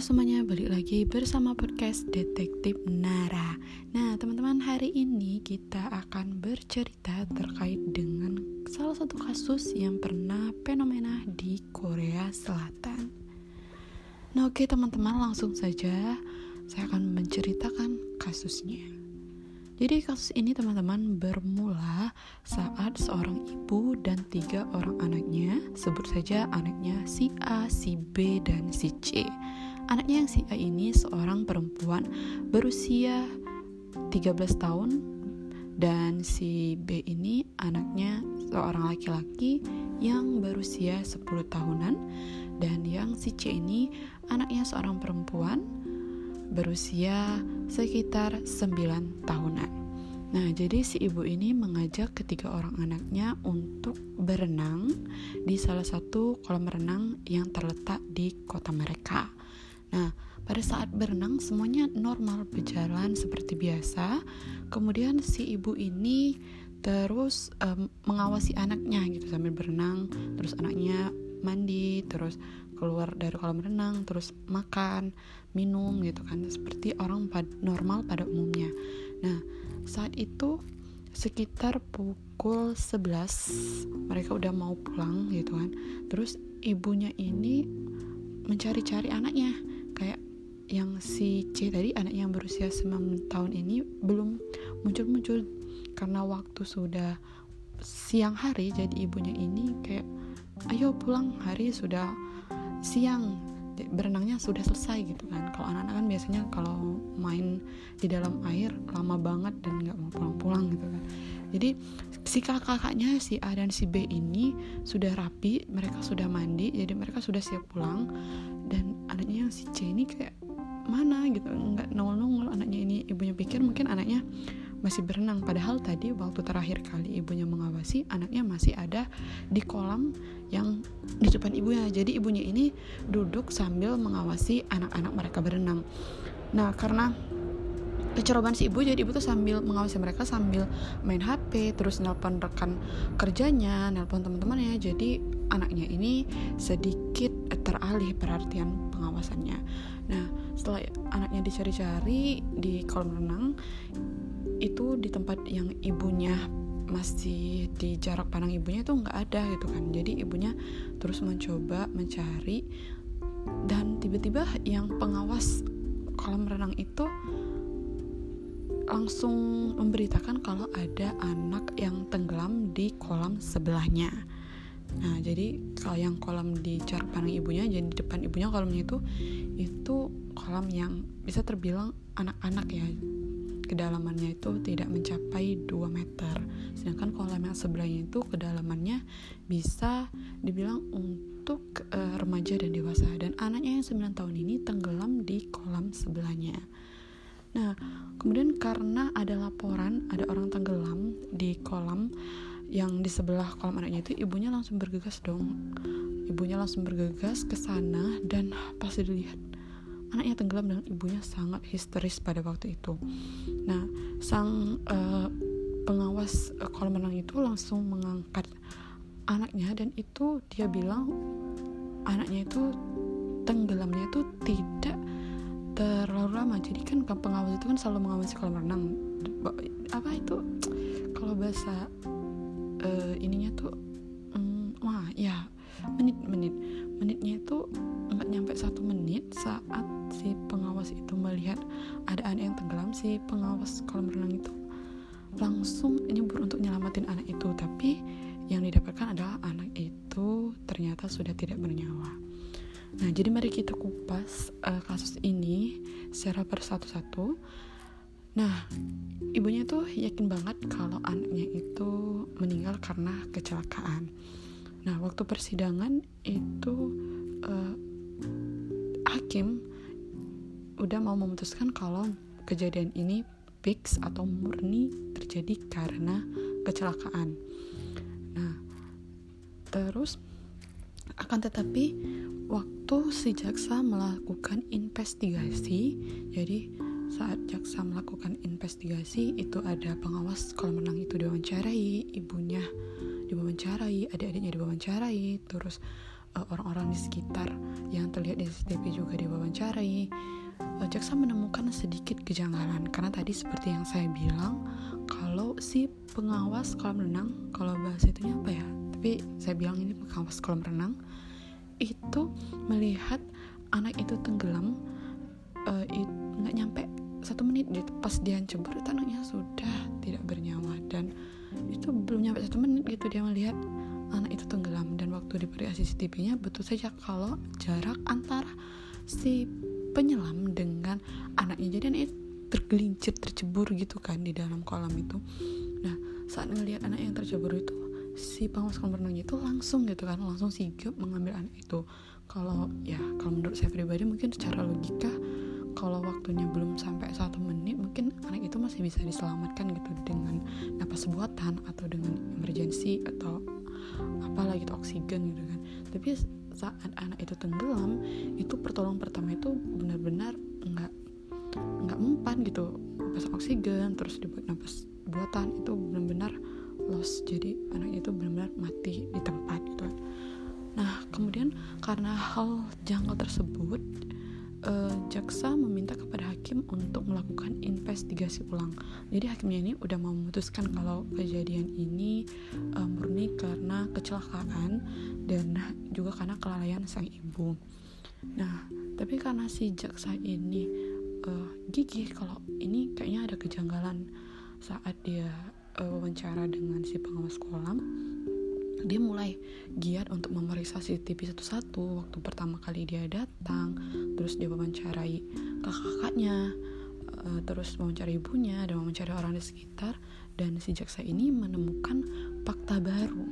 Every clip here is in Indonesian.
Halo semuanya, balik lagi bersama podcast Detektif Nara. Nah, teman-teman, hari ini kita akan bercerita terkait dengan salah satu kasus yang pernah fenomena di Korea Selatan. Nah, oke teman-teman, langsung saja saya akan menceritakan kasusnya. Jadi kasus ini teman-teman bermula saat seorang ibu dan tiga orang anaknya, sebut saja anaknya si A, si B, dan si C Anaknya yang si A ini seorang perempuan berusia 13 tahun dan si B ini anaknya seorang laki-laki yang berusia 10 tahunan dan yang si C ini anaknya seorang perempuan berusia sekitar 9 tahunan. Nah, jadi si ibu ini mengajak ketiga orang anaknya untuk berenang di salah satu kolam renang yang terletak di kota mereka. Nah, pada saat berenang semuanya normal berjalan seperti biasa. Kemudian si ibu ini terus um, mengawasi anaknya gitu sambil berenang, terus anaknya mandi, terus keluar dari kolam renang, terus makan, minum gitu kan, seperti orang pad normal pada umumnya. Nah, saat itu sekitar pukul 11 mereka udah mau pulang gitu kan. Terus ibunya ini mencari-cari anaknya yang si C tadi anak yang berusia 9 tahun ini belum muncul-muncul. Karena waktu sudah siang hari jadi ibunya ini kayak ayo pulang hari sudah siang. Berenangnya sudah selesai gitu kan. Kalau anak-anak kan biasanya kalau main di dalam air lama banget dan nggak mau pulang-pulang gitu kan. Jadi si kakak-kakaknya si A dan si B ini sudah rapi mereka sudah mandi jadi mereka sudah siap pulang. Dan anaknya yang si C ini kayak mana gitu nggak nongol-nongol anaknya ini ibunya pikir mungkin anaknya masih berenang. Padahal tadi waktu terakhir kali ibunya mengawasi anaknya masih ada di kolam yang di depan ibunya. Jadi ibunya ini duduk sambil mengawasi anak-anak mereka berenang. Nah karena kecerobohan si ibu jadi ibu tuh sambil mengawasi mereka sambil main HP terus nelpon rekan kerjanya nelpon teman-temannya. Jadi anaknya ini sedikit teralih perhatian pengawasannya nah setelah anaknya dicari-cari di kolam renang itu di tempat yang ibunya masih di jarak pandang ibunya itu nggak ada gitu kan jadi ibunya terus mencoba mencari dan tiba-tiba yang pengawas kolam renang itu langsung memberitakan kalau ada anak yang tenggelam di kolam sebelahnya. Nah, jadi kalau yang kolam di jarak ibunya, jadi di depan ibunya kolamnya itu itu kolam yang bisa terbilang anak-anak ya. Kedalamannya itu tidak mencapai 2 meter. Sedangkan kolam yang sebelahnya itu kedalamannya bisa dibilang untuk uh, remaja dan dewasa dan anaknya yang 9 tahun ini tenggelam di kolam sebelahnya. Nah, kemudian karena ada laporan ada orang tenggelam di kolam yang di sebelah kolam anaknya itu ibunya langsung bergegas dong. Ibunya langsung bergegas ke sana dan pas dilihat anaknya tenggelam dan ibunya sangat histeris pada waktu itu. Nah, sang uh, pengawas uh, kolam renang itu langsung mengangkat anaknya dan itu dia bilang anaknya itu tenggelamnya itu tidak terlalu lama jadi kan pengawas itu kan selalu mengawasi kolam renang apa itu kalau bahasa uh, ininya tuh um, wah ya menit menit. Menitnya itu nggak nyampe satu menit saat si pengawas itu melihat ada anak yang tenggelam si pengawas kolam renang itu langsung nyebur untuk nyelamatin anak itu. Tapi yang didapatkan adalah anak itu ternyata sudah tidak bernyawa. Nah, jadi mari kita kupas uh, kasus ini secara persatu-satu. Nah, ibunya tuh yakin banget kalau anaknya itu meninggal karena kecelakaan. Nah, waktu persidangan itu uh, hakim udah mau memutuskan kalau kejadian ini fix atau murni terjadi karena kecelakaan. Nah, terus akan tetapi waktu si jaksa melakukan investigasi, jadi saat jaksa melakukan investigasi itu ada pengawas kolam renang itu diwawancarai, ibunya diwawancarai, adik-adiknya diwawancarai, terus uh, orang-orang di sekitar yang terlihat di CCTV juga diwawancarai. Uh, jaksa menemukan sedikit kejanggalan karena tadi seperti yang saya bilang kalau si pengawas kolam renang kalau bahasa itunya apa ya? Tapi saya bilang ini pengawas kolam renang itu melihat anak itu tenggelam uh, nggak nyampe satu menit gitu pas dia cebur itu anaknya sudah tidak bernyawa dan itu belum nyampe satu menit gitu dia melihat anak itu tenggelam dan waktu diperlihatkan CCTV-nya betul saja kalau jarak antara si penyelam dengan anaknya. Jadi anak itu tergelincir tercebur gitu kan di dalam kolam itu. Nah saat melihat anak yang tercebur itu si pengawas kolam renang itu langsung gitu kan langsung sigap mengambil anak itu. Kalau ya kalau menurut saya pribadi mungkin secara logika kalau waktunya belum sampai satu menit mungkin anak itu masih bisa diselamatkan gitu dengan napas buatan atau dengan emergency atau apalah gitu oksigen gitu kan. Tapi saat anak itu tenggelam itu pertolongan pertama itu benar-benar nggak nggak mempan gitu. Napas oksigen terus dibuat napas buatan itu benar-benar loss jadi anak itu benar-benar mati di tempat gitu. Nah kemudian karena hal janggal tersebut uh, jaksa meminta kepada hakim untuk melakukan investigasi ulang. Jadi hakimnya ini udah memutuskan kalau kejadian ini uh, murni karena kecelakaan dan juga karena kelalaian sang ibu. Nah, tapi karena si jaksa ini uh, gigih kalau ini kayaknya ada kejanggalan saat dia uh, wawancara dengan si pengawas kolam dia mulai giat untuk memeriksa CCTV satu-satu waktu pertama kali dia datang. Terus dia mewawancarai kakak-kakaknya uh, terus mewawancarai ibunya dan mewawancarai orang di sekitar. Dan si jaksa ini menemukan fakta baru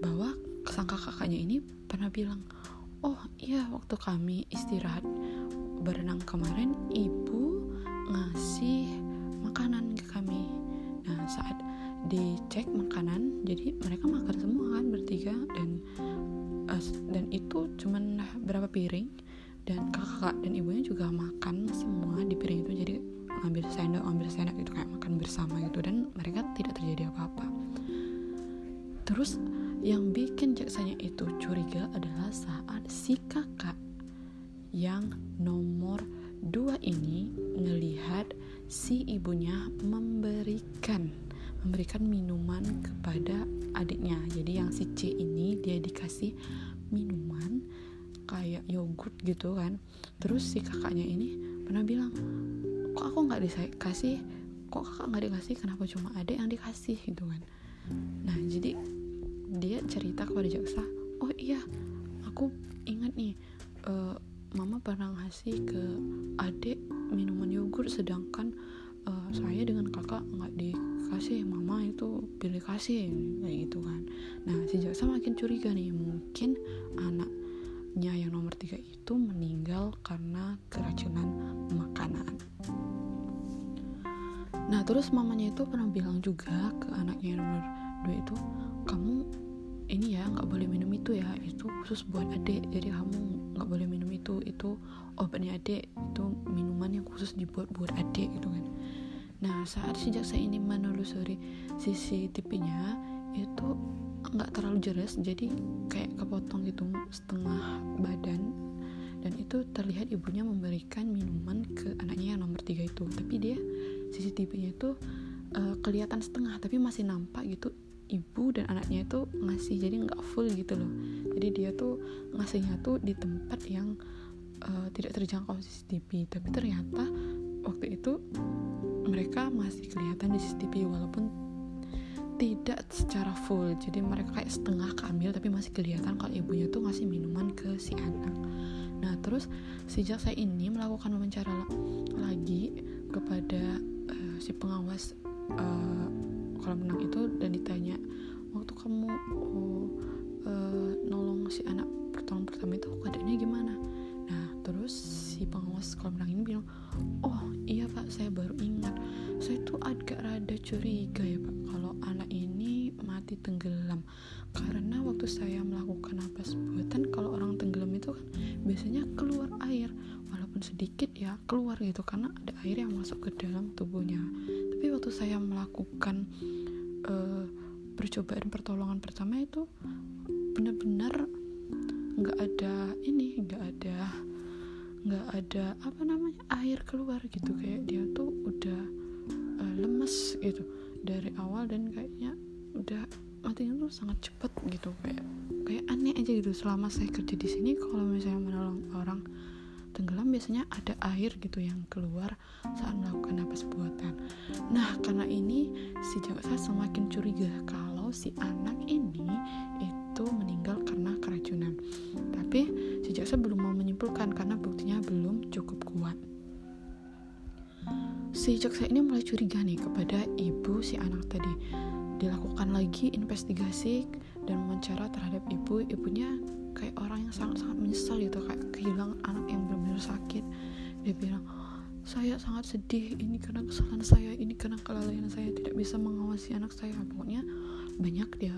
bahwa sang kakak-kakaknya ini pernah bilang oh iya waktu kami istirahat berenang kemarin ibu ngasih makanan ke kami. Nah saat dicek makanan jadi mereka makan semua kan bertiga dan uh, dan itu cuman berapa piring dan kakak dan ibunya juga makan semua di piring itu jadi ngambil sendok ngambil sendok itu kayak makan bersama gitu dan mereka tidak terjadi apa-apa. Terus yang bikin jaksanya itu curiga adalah saat si kakak yang nomor dua ini ngelihat si ibunya memberikan memberikan minuman kepada adiknya. Jadi yang si C ini dia dikasih minuman kayak yogurt gitu kan. Terus si kakaknya ini pernah bilang kok aku nggak dikasih? Kok kakak nggak dikasih? Kenapa cuma adik yang dikasih? Gitu kan. Nah jadi dia cerita kepada jaksa oh iya aku ingat nih uh, mama pernah ngasih ke adik minuman yogurt sedangkan uh, saya dengan kakak nggak di kasih mama itu pilih kasih kayak gitu kan. Nah si jaksa makin curiga nih mungkin anaknya yang nomor tiga itu meninggal karena keracunan makanan. Nah terus mamanya itu pernah bilang juga ke anaknya yang nomor dua itu kamu ini ya nggak boleh minum itu ya itu khusus buat adik jadi kamu nggak boleh minum itu itu obatnya adik itu minuman yang khusus dibuat buat adik gitu kan Nah saat si jaksa ini menelusuri CCTV-nya itu nggak terlalu jelas jadi kayak kepotong gitu setengah badan. Dan itu terlihat ibunya memberikan minuman ke anaknya yang nomor tiga itu. Tapi dia CCTV-nya itu uh, kelihatan setengah tapi masih nampak gitu ibu dan anaknya itu ngasih jadi nggak full gitu loh. Jadi dia tuh ngasihnya tuh di tempat yang uh, tidak terjangkau CCTV tapi ternyata waktu itu mereka masih kelihatan di CCTV walaupun tidak secara full. Jadi mereka kayak setengah kamil tapi masih kelihatan kalau ibunya tuh ngasih minuman ke si anak. Nah terus sejak saya ini melakukan wawancara lagi kepada uh, si pengawas uh, kolam renang itu dan ditanya waktu kamu uh, nolong si anak pertolongan pertama itu keadaannya gimana terus si pengawas kolam renang ini bilang oh iya pak saya baru ingat. Saya tuh agak rada curiga ya pak kalau anak ini mati tenggelam. Karena waktu saya melakukan napas buatan kalau orang tenggelam itu kan biasanya keluar air. Walaupun sedikit ya keluar gitu karena ada air yang masuk ke dalam tubuhnya. Tapi waktu saya melakukan uh, percobaan pertolongan pertama itu benar-benar nggak ada ini nggak ada nggak ada apa namanya air keluar gitu. Kayak dia tuh udah uh, lemes gitu dari awal dan kayaknya udah matinya tuh sangat cepet gitu. Kayak kayak aneh aja gitu. Selama saya kerja di sini kalau misalnya menolong orang tenggelam biasanya ada air gitu yang keluar saat melakukan napas buatan nah karena ini si jaksa semakin curiga kalau si anak ini itu meninggal si jaksa ini mulai curiga nih kepada ibu si anak tadi. Dilakukan lagi investigasi dan wawancara terhadap ibu. Ibunya kayak orang yang sangat-sangat menyesal gitu kayak kehilangan anak yang benar-benar sakit. Dia bilang saya sangat sedih ini karena kesalahan saya ini karena kelalaian saya tidak bisa mengawasi anak saya. Pokoknya banyak dia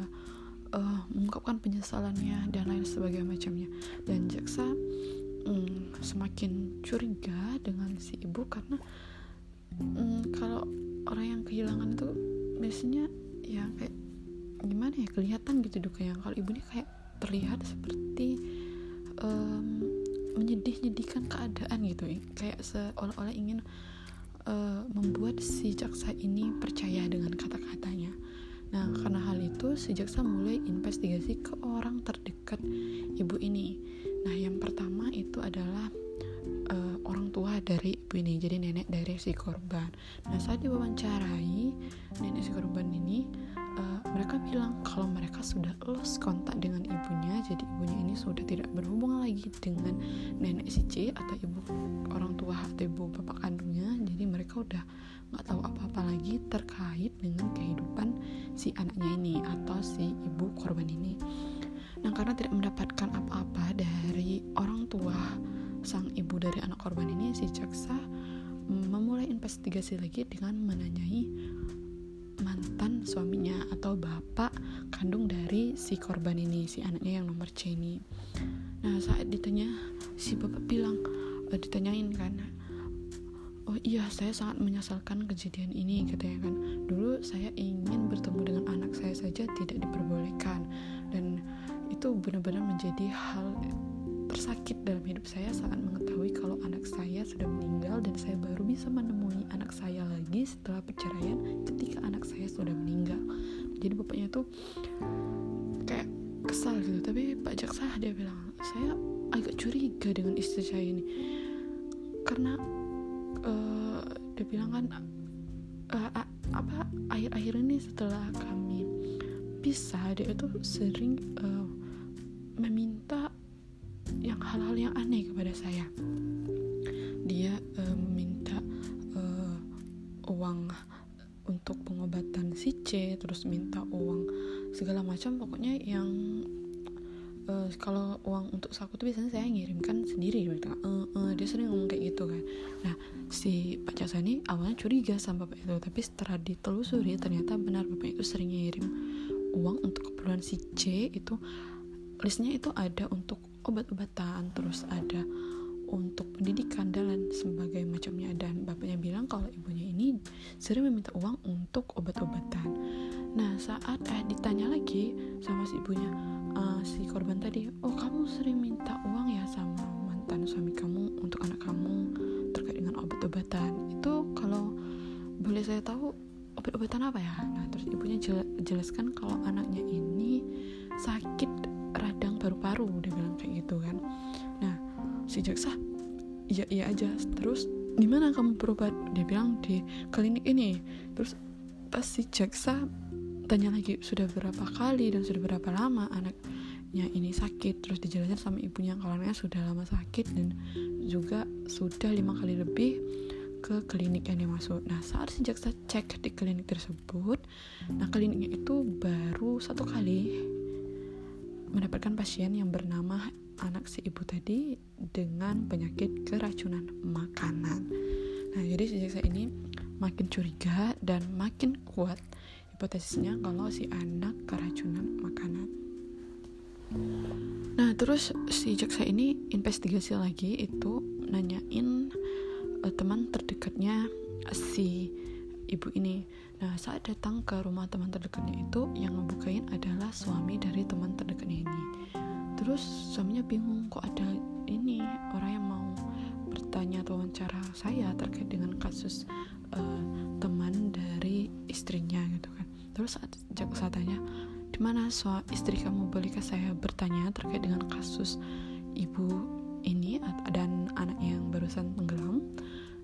uh, mengungkapkan penyesalannya dan lain sebagainya macamnya. Dan jaksa um, semakin curiga dengan si ibu karena um, kalau orang yang kehilangan itu biasanya ya kayak gimana ya kelihatan gitu dukanya kalau ibu ini kayak terlihat seperti um, menyedih-nyedihkan keadaan gitu. Kayak seolah-olah ingin uh, membuat si jaksa ini percaya dengan kata-katanya. Nah karena hal itu si jaksa mulai investigasi ke orang terdekat ibu ini. Nah yang pertama itu adalah uh, orang tua dari ibu ini jadi nenek dari si korban. Nah saat diwawancarai nenek si korban ini uh, mereka bilang kalau mereka sudah lost kontak dengan ibunya jadi ibunya ini sudah tidak berhubungan lagi dengan nenek si C atau ibu orang tua atau ibu bapak kandungnya. Jadi mereka udah nggak tahu apa-apa lagi terkait dengan kehidupan si anaknya ini atau si ibu korban ini. Nah karena tidak mendapatkan apa-apa dari orang tua sang ibu dari anak korban ini si jaksa memulai investigasi lagi dengan menanyai mantan suaminya atau bapak kandung dari si korban ini si anaknya yang nomor C ini. Nah saat ditanya si bapak bilang uh, ditanyain kan oh iya saya sangat menyesalkan kejadian ini katanya kan. Dulu saya ingin bertemu dengan anak saya saja tidak diperbolehkan. Dan itu benar-benar menjadi hal tersakit dalam hidup saya saat mengetahui kalau anak saya sudah meninggal dan saya baru bisa menemui anak saya lagi setelah perceraian ketika anak saya sudah meninggal. Jadi bapaknya tuh kayak kesal gitu. Tapi Pak Jaksa dia bilang saya agak curiga dengan istri saya ini. Karena uh, dia bilang kan uh, uh, apa akhir-akhir ini setelah kami pisah dia itu sering uh, meminta yang hal-hal yang aneh kepada saya. Dia uh, meminta uh, uang untuk pengobatan si C terus minta uang segala macam. Pokoknya yang uh, kalau uang untuk saku tuh biasanya saya ngirimkan sendiri gitu. uh, uh, dia sering ngomong kayak gitu kan. Nah si Pak Jaksa ini awalnya curiga sama bapak itu tapi setelah ditelusuri ternyata benar bapak itu sering ngirim uang untuk keperluan si C itu. Listnya itu ada untuk obat-obatan terus ada untuk pendidikan dan lain sebagai macamnya. Dan bapaknya bilang kalau ibunya ini sering meminta uang untuk obat-obatan. Nah saat eh ditanya lagi sama si ibunya uh, si korban tadi oh kamu sering minta uang ya sama mantan suami kamu untuk anak kamu terkait dengan obat-obatan? Itu kalau boleh saya tahu obat-obatan apa ya? Nah terus ibunya jelaskan kalau anaknya ini sakit radang paru-paru dia bilang kayak gitu kan. Nah si jaksa iya iya aja. Terus di mana kamu berobat? Dia bilang di klinik ini. Terus pas si jaksa tanya lagi sudah berapa kali dan sudah berapa lama anaknya ini sakit? Terus dijelasin sama ibunya kalau anaknya sudah lama sakit dan juga sudah lima kali lebih ke klinik yang dia masuk. Nah saat si jaksa cek di klinik tersebut, nah kliniknya itu baru satu kali mendapatkan pasien yang bernama anak si ibu tadi dengan penyakit keracunan makanan. Nah, jadi sejak saya ini makin curiga dan makin kuat hipotesisnya kalau si anak keracunan makanan. Nah, terus si jaksa ini investigasi lagi itu nanyain uh, teman terdekatnya si ibu ini. Nah, saat datang ke rumah teman terdekatnya itu, yang ngebukain adalah suami dari teman terdekatnya ini. terus suaminya bingung kok ada ini orang yang mau bertanya atau wawancara saya terkait dengan kasus uh, teman dari istrinya gitu kan terus saat saya tanya di mana soal istri kamu bolehkah saya bertanya terkait dengan kasus ibu ini dan anak yang barusan tenggelam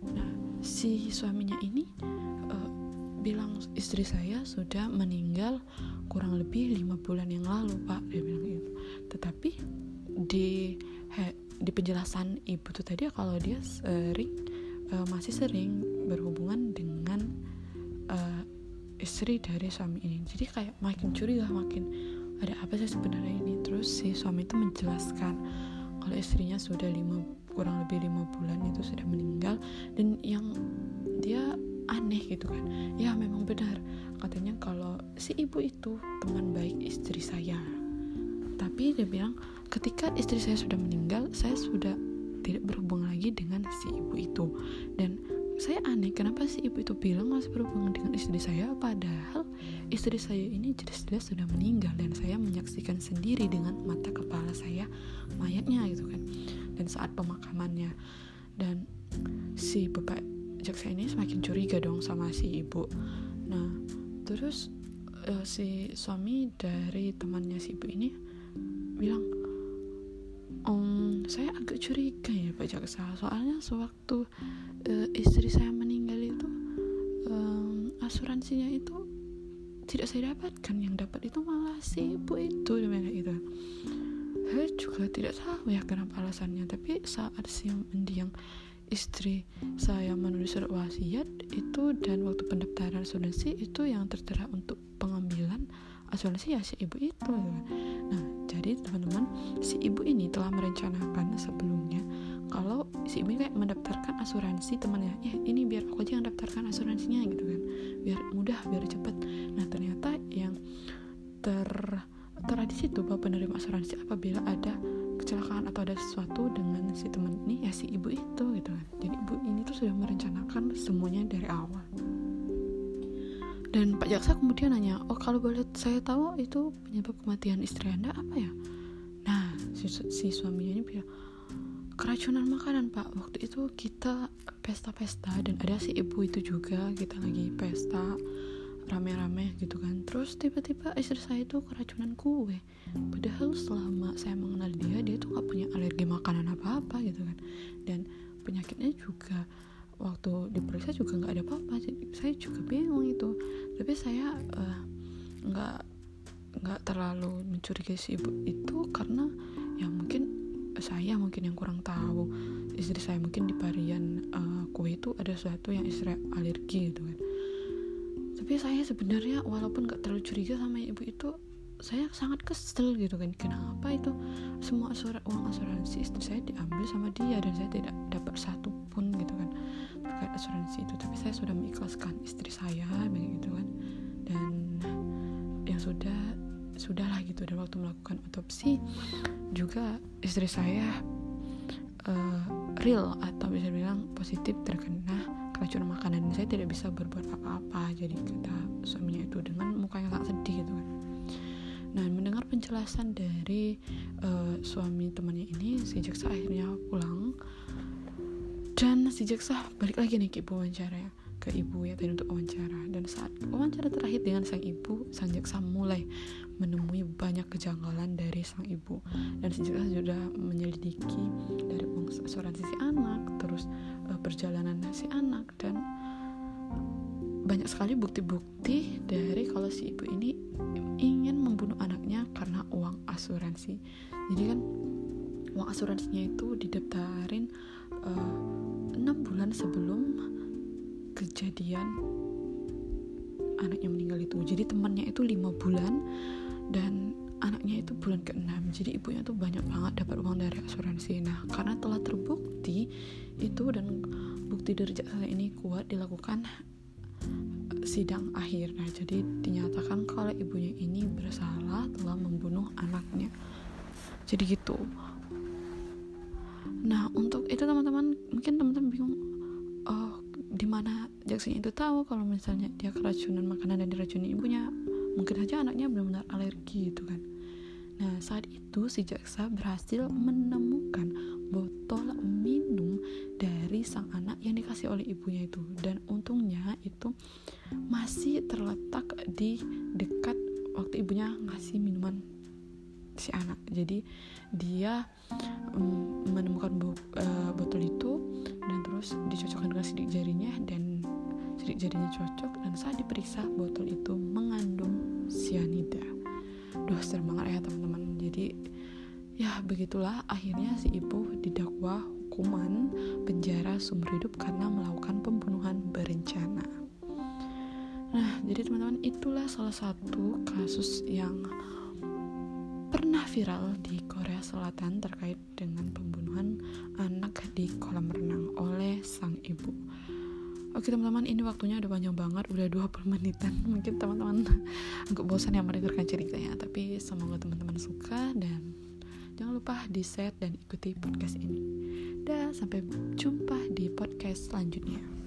nah si suaminya ini bilang istri saya sudah meninggal kurang lebih lima bulan yang lalu pak. Dia bilang gitu. Tetapi di he, di penjelasan ibu tuh tadi kalau dia sering uh, masih sering berhubungan dengan uh, istri dari suami ini. Jadi kayak makin curiga makin ada apa sih sebenarnya ini. Terus si suami itu menjelaskan kalau istrinya sudah lima kurang lebih lima bulan itu sudah meninggal. Dan yang dia aneh gitu kan. Ya memang benar. Katanya kalau si ibu itu teman baik istri saya. Tapi dia bilang ketika istri saya sudah meninggal saya sudah tidak berhubungan lagi dengan si ibu itu. Dan saya aneh kenapa si ibu itu bilang masih berhubungan dengan istri saya padahal istri saya ini jelas-jelas sudah meninggal dan saya menyaksikan sendiri dengan mata kepala saya mayatnya gitu kan. Dan saat pemakamannya. Dan si bapak jaksa ini semakin curiga dong sama si ibu. Nah terus uh, si suami dari temannya si ibu ini bilang um, saya agak curiga ya pak jaksa. Soalnya sewaktu uh, istri saya meninggal itu um, asuransinya itu tidak saya dapatkan. Yang dapat itu malah si ibu itu kayak gitu. Saya juga tidak tahu ya kenapa alasannya tapi saat si mendiang istri saya menulis surat wasiat itu dan waktu pendaftaran asuransi itu yang tertera untuk pengambilan asuransi ya si ibu itu. Nah jadi teman-teman si ibu ini telah merencanakan sebelumnya kalau si ibu kayak mendaftarkan asuransi temannya. Ya ini biar aku aja yang daftarkan asuransinya gitu kan. Biar mudah biar cepet nah ternyata yang ter tertera di situ bahwa penerima asuransi apabila ada kecelakaan atau ada sesuatu dengan si teman ini ya si ibu itu gitu kan. Jadi ibu ini tuh sudah merencanakan semuanya dari awal. Dan Pak Jaksa kemudian nanya oh kalau boleh saya tahu itu penyebab kematian istri anda apa ya? Nah si, si suaminya ini bilang keracunan makanan pak. Waktu itu kita pesta-pesta dan ada si ibu itu juga kita lagi pesta rame-rame gitu kan. Terus tiba-tiba istri saya itu keracunan kue. Padahal selama saya mengenal dia dia tuh gak punya alergi makanan apa-apa gitu kan. Dan penyakitnya juga waktu diperiksa juga nggak ada apa-apa. Saya juga bingung itu. Tapi saya uh, nggak nggak terlalu mencurigai si ibu itu karena ya mungkin saya mungkin yang kurang tahu. Istri saya mungkin di varian uh, kue itu ada sesuatu yang istri alergi gitu kan tapi saya sebenarnya walaupun gak terlalu curiga sama ibu itu saya sangat kesel gitu kan. Kenapa itu semua asuran uang asuransi istri saya diambil sama dia dan saya tidak dapat satu pun gitu kan terkait asuransi itu. Tapi saya sudah mengikhlaskan istri saya begitu kan. Dan yang sudah sudahlah gitu. Dan waktu melakukan otopsi juga istri saya uh, real atau bisa bilang positif terkena keracunan makanan saya tidak bisa berbuat apa-apa? Jadi kata suaminya itu dengan muka yang sangat sedih gitu kan. Nah mendengar penjelasan dari uh, suami temannya ini si jaksa akhirnya pulang. Dan si jaksa balik lagi nih ke ibu wawancara ya ke ibu ya tadi untuk wawancara. Dan saat wawancara terakhir dengan sang ibu sang jaksa mulai menemui banyak kejanggalan dari sang ibu. Dan si jaksa sudah menyelidiki dari asuransi si anak terus uh, perjalanan si anak dan banyak sekali bukti-bukti dari kalau si ibu ini ingin membunuh anaknya karena uang asuransi. Jadi kan uang asuransinya itu didaftarin eh, enam bulan sebelum kejadian anaknya meninggal itu. Jadi temannya itu lima bulan dan anaknya itu bulan ke-6 jadi ibunya tuh banyak banget dapat uang dari asuransi. Nah karena telah terbukti itu dan bukti dari jaksa ini kuat dilakukan eh, sidang akhir. Nah jadi dinyatakan kalau ibunya ini bersalah telah membunuh anaknya. Jadi gitu. Nah untuk itu teman-teman mungkin teman-teman bingung oh di mana jaksanya itu tahu kalau misalnya dia keracunan makanan dan diracuni ibunya mungkin saja anaknya benar-benar alergi gitu kan. Nah, saat itu si jaksa berhasil menemukan botol minum dari sang anak yang dikasih oleh ibunya itu. Dan untungnya itu masih terletak di dekat waktu ibunya ngasih minuman si anak. Jadi dia um, menemukan uh, botol itu dan terus dicocokkan dengan sidik jarinya dan sidik jarinya cocok dan saat diperiksa botol itu mengandung sianida duh serem banget ya teman-teman. Jadi ya begitulah akhirnya si ibu didakwa hukuman penjara seumur hidup karena melakukan pembunuhan berencana. Nah jadi teman-teman itulah salah satu kasus yang pernah viral di Korea Selatan terkait dengan pembunuhan anak di kolam renang oleh sang ibu. Oke teman-teman ini waktunya udah panjang banget udah 20 menitan mungkin teman-teman agak bosan ya mendengarkan ceritanya tapi semoga teman-teman suka dan jangan lupa di share dan ikuti podcast ini. Dan sampai jumpa di podcast selanjutnya.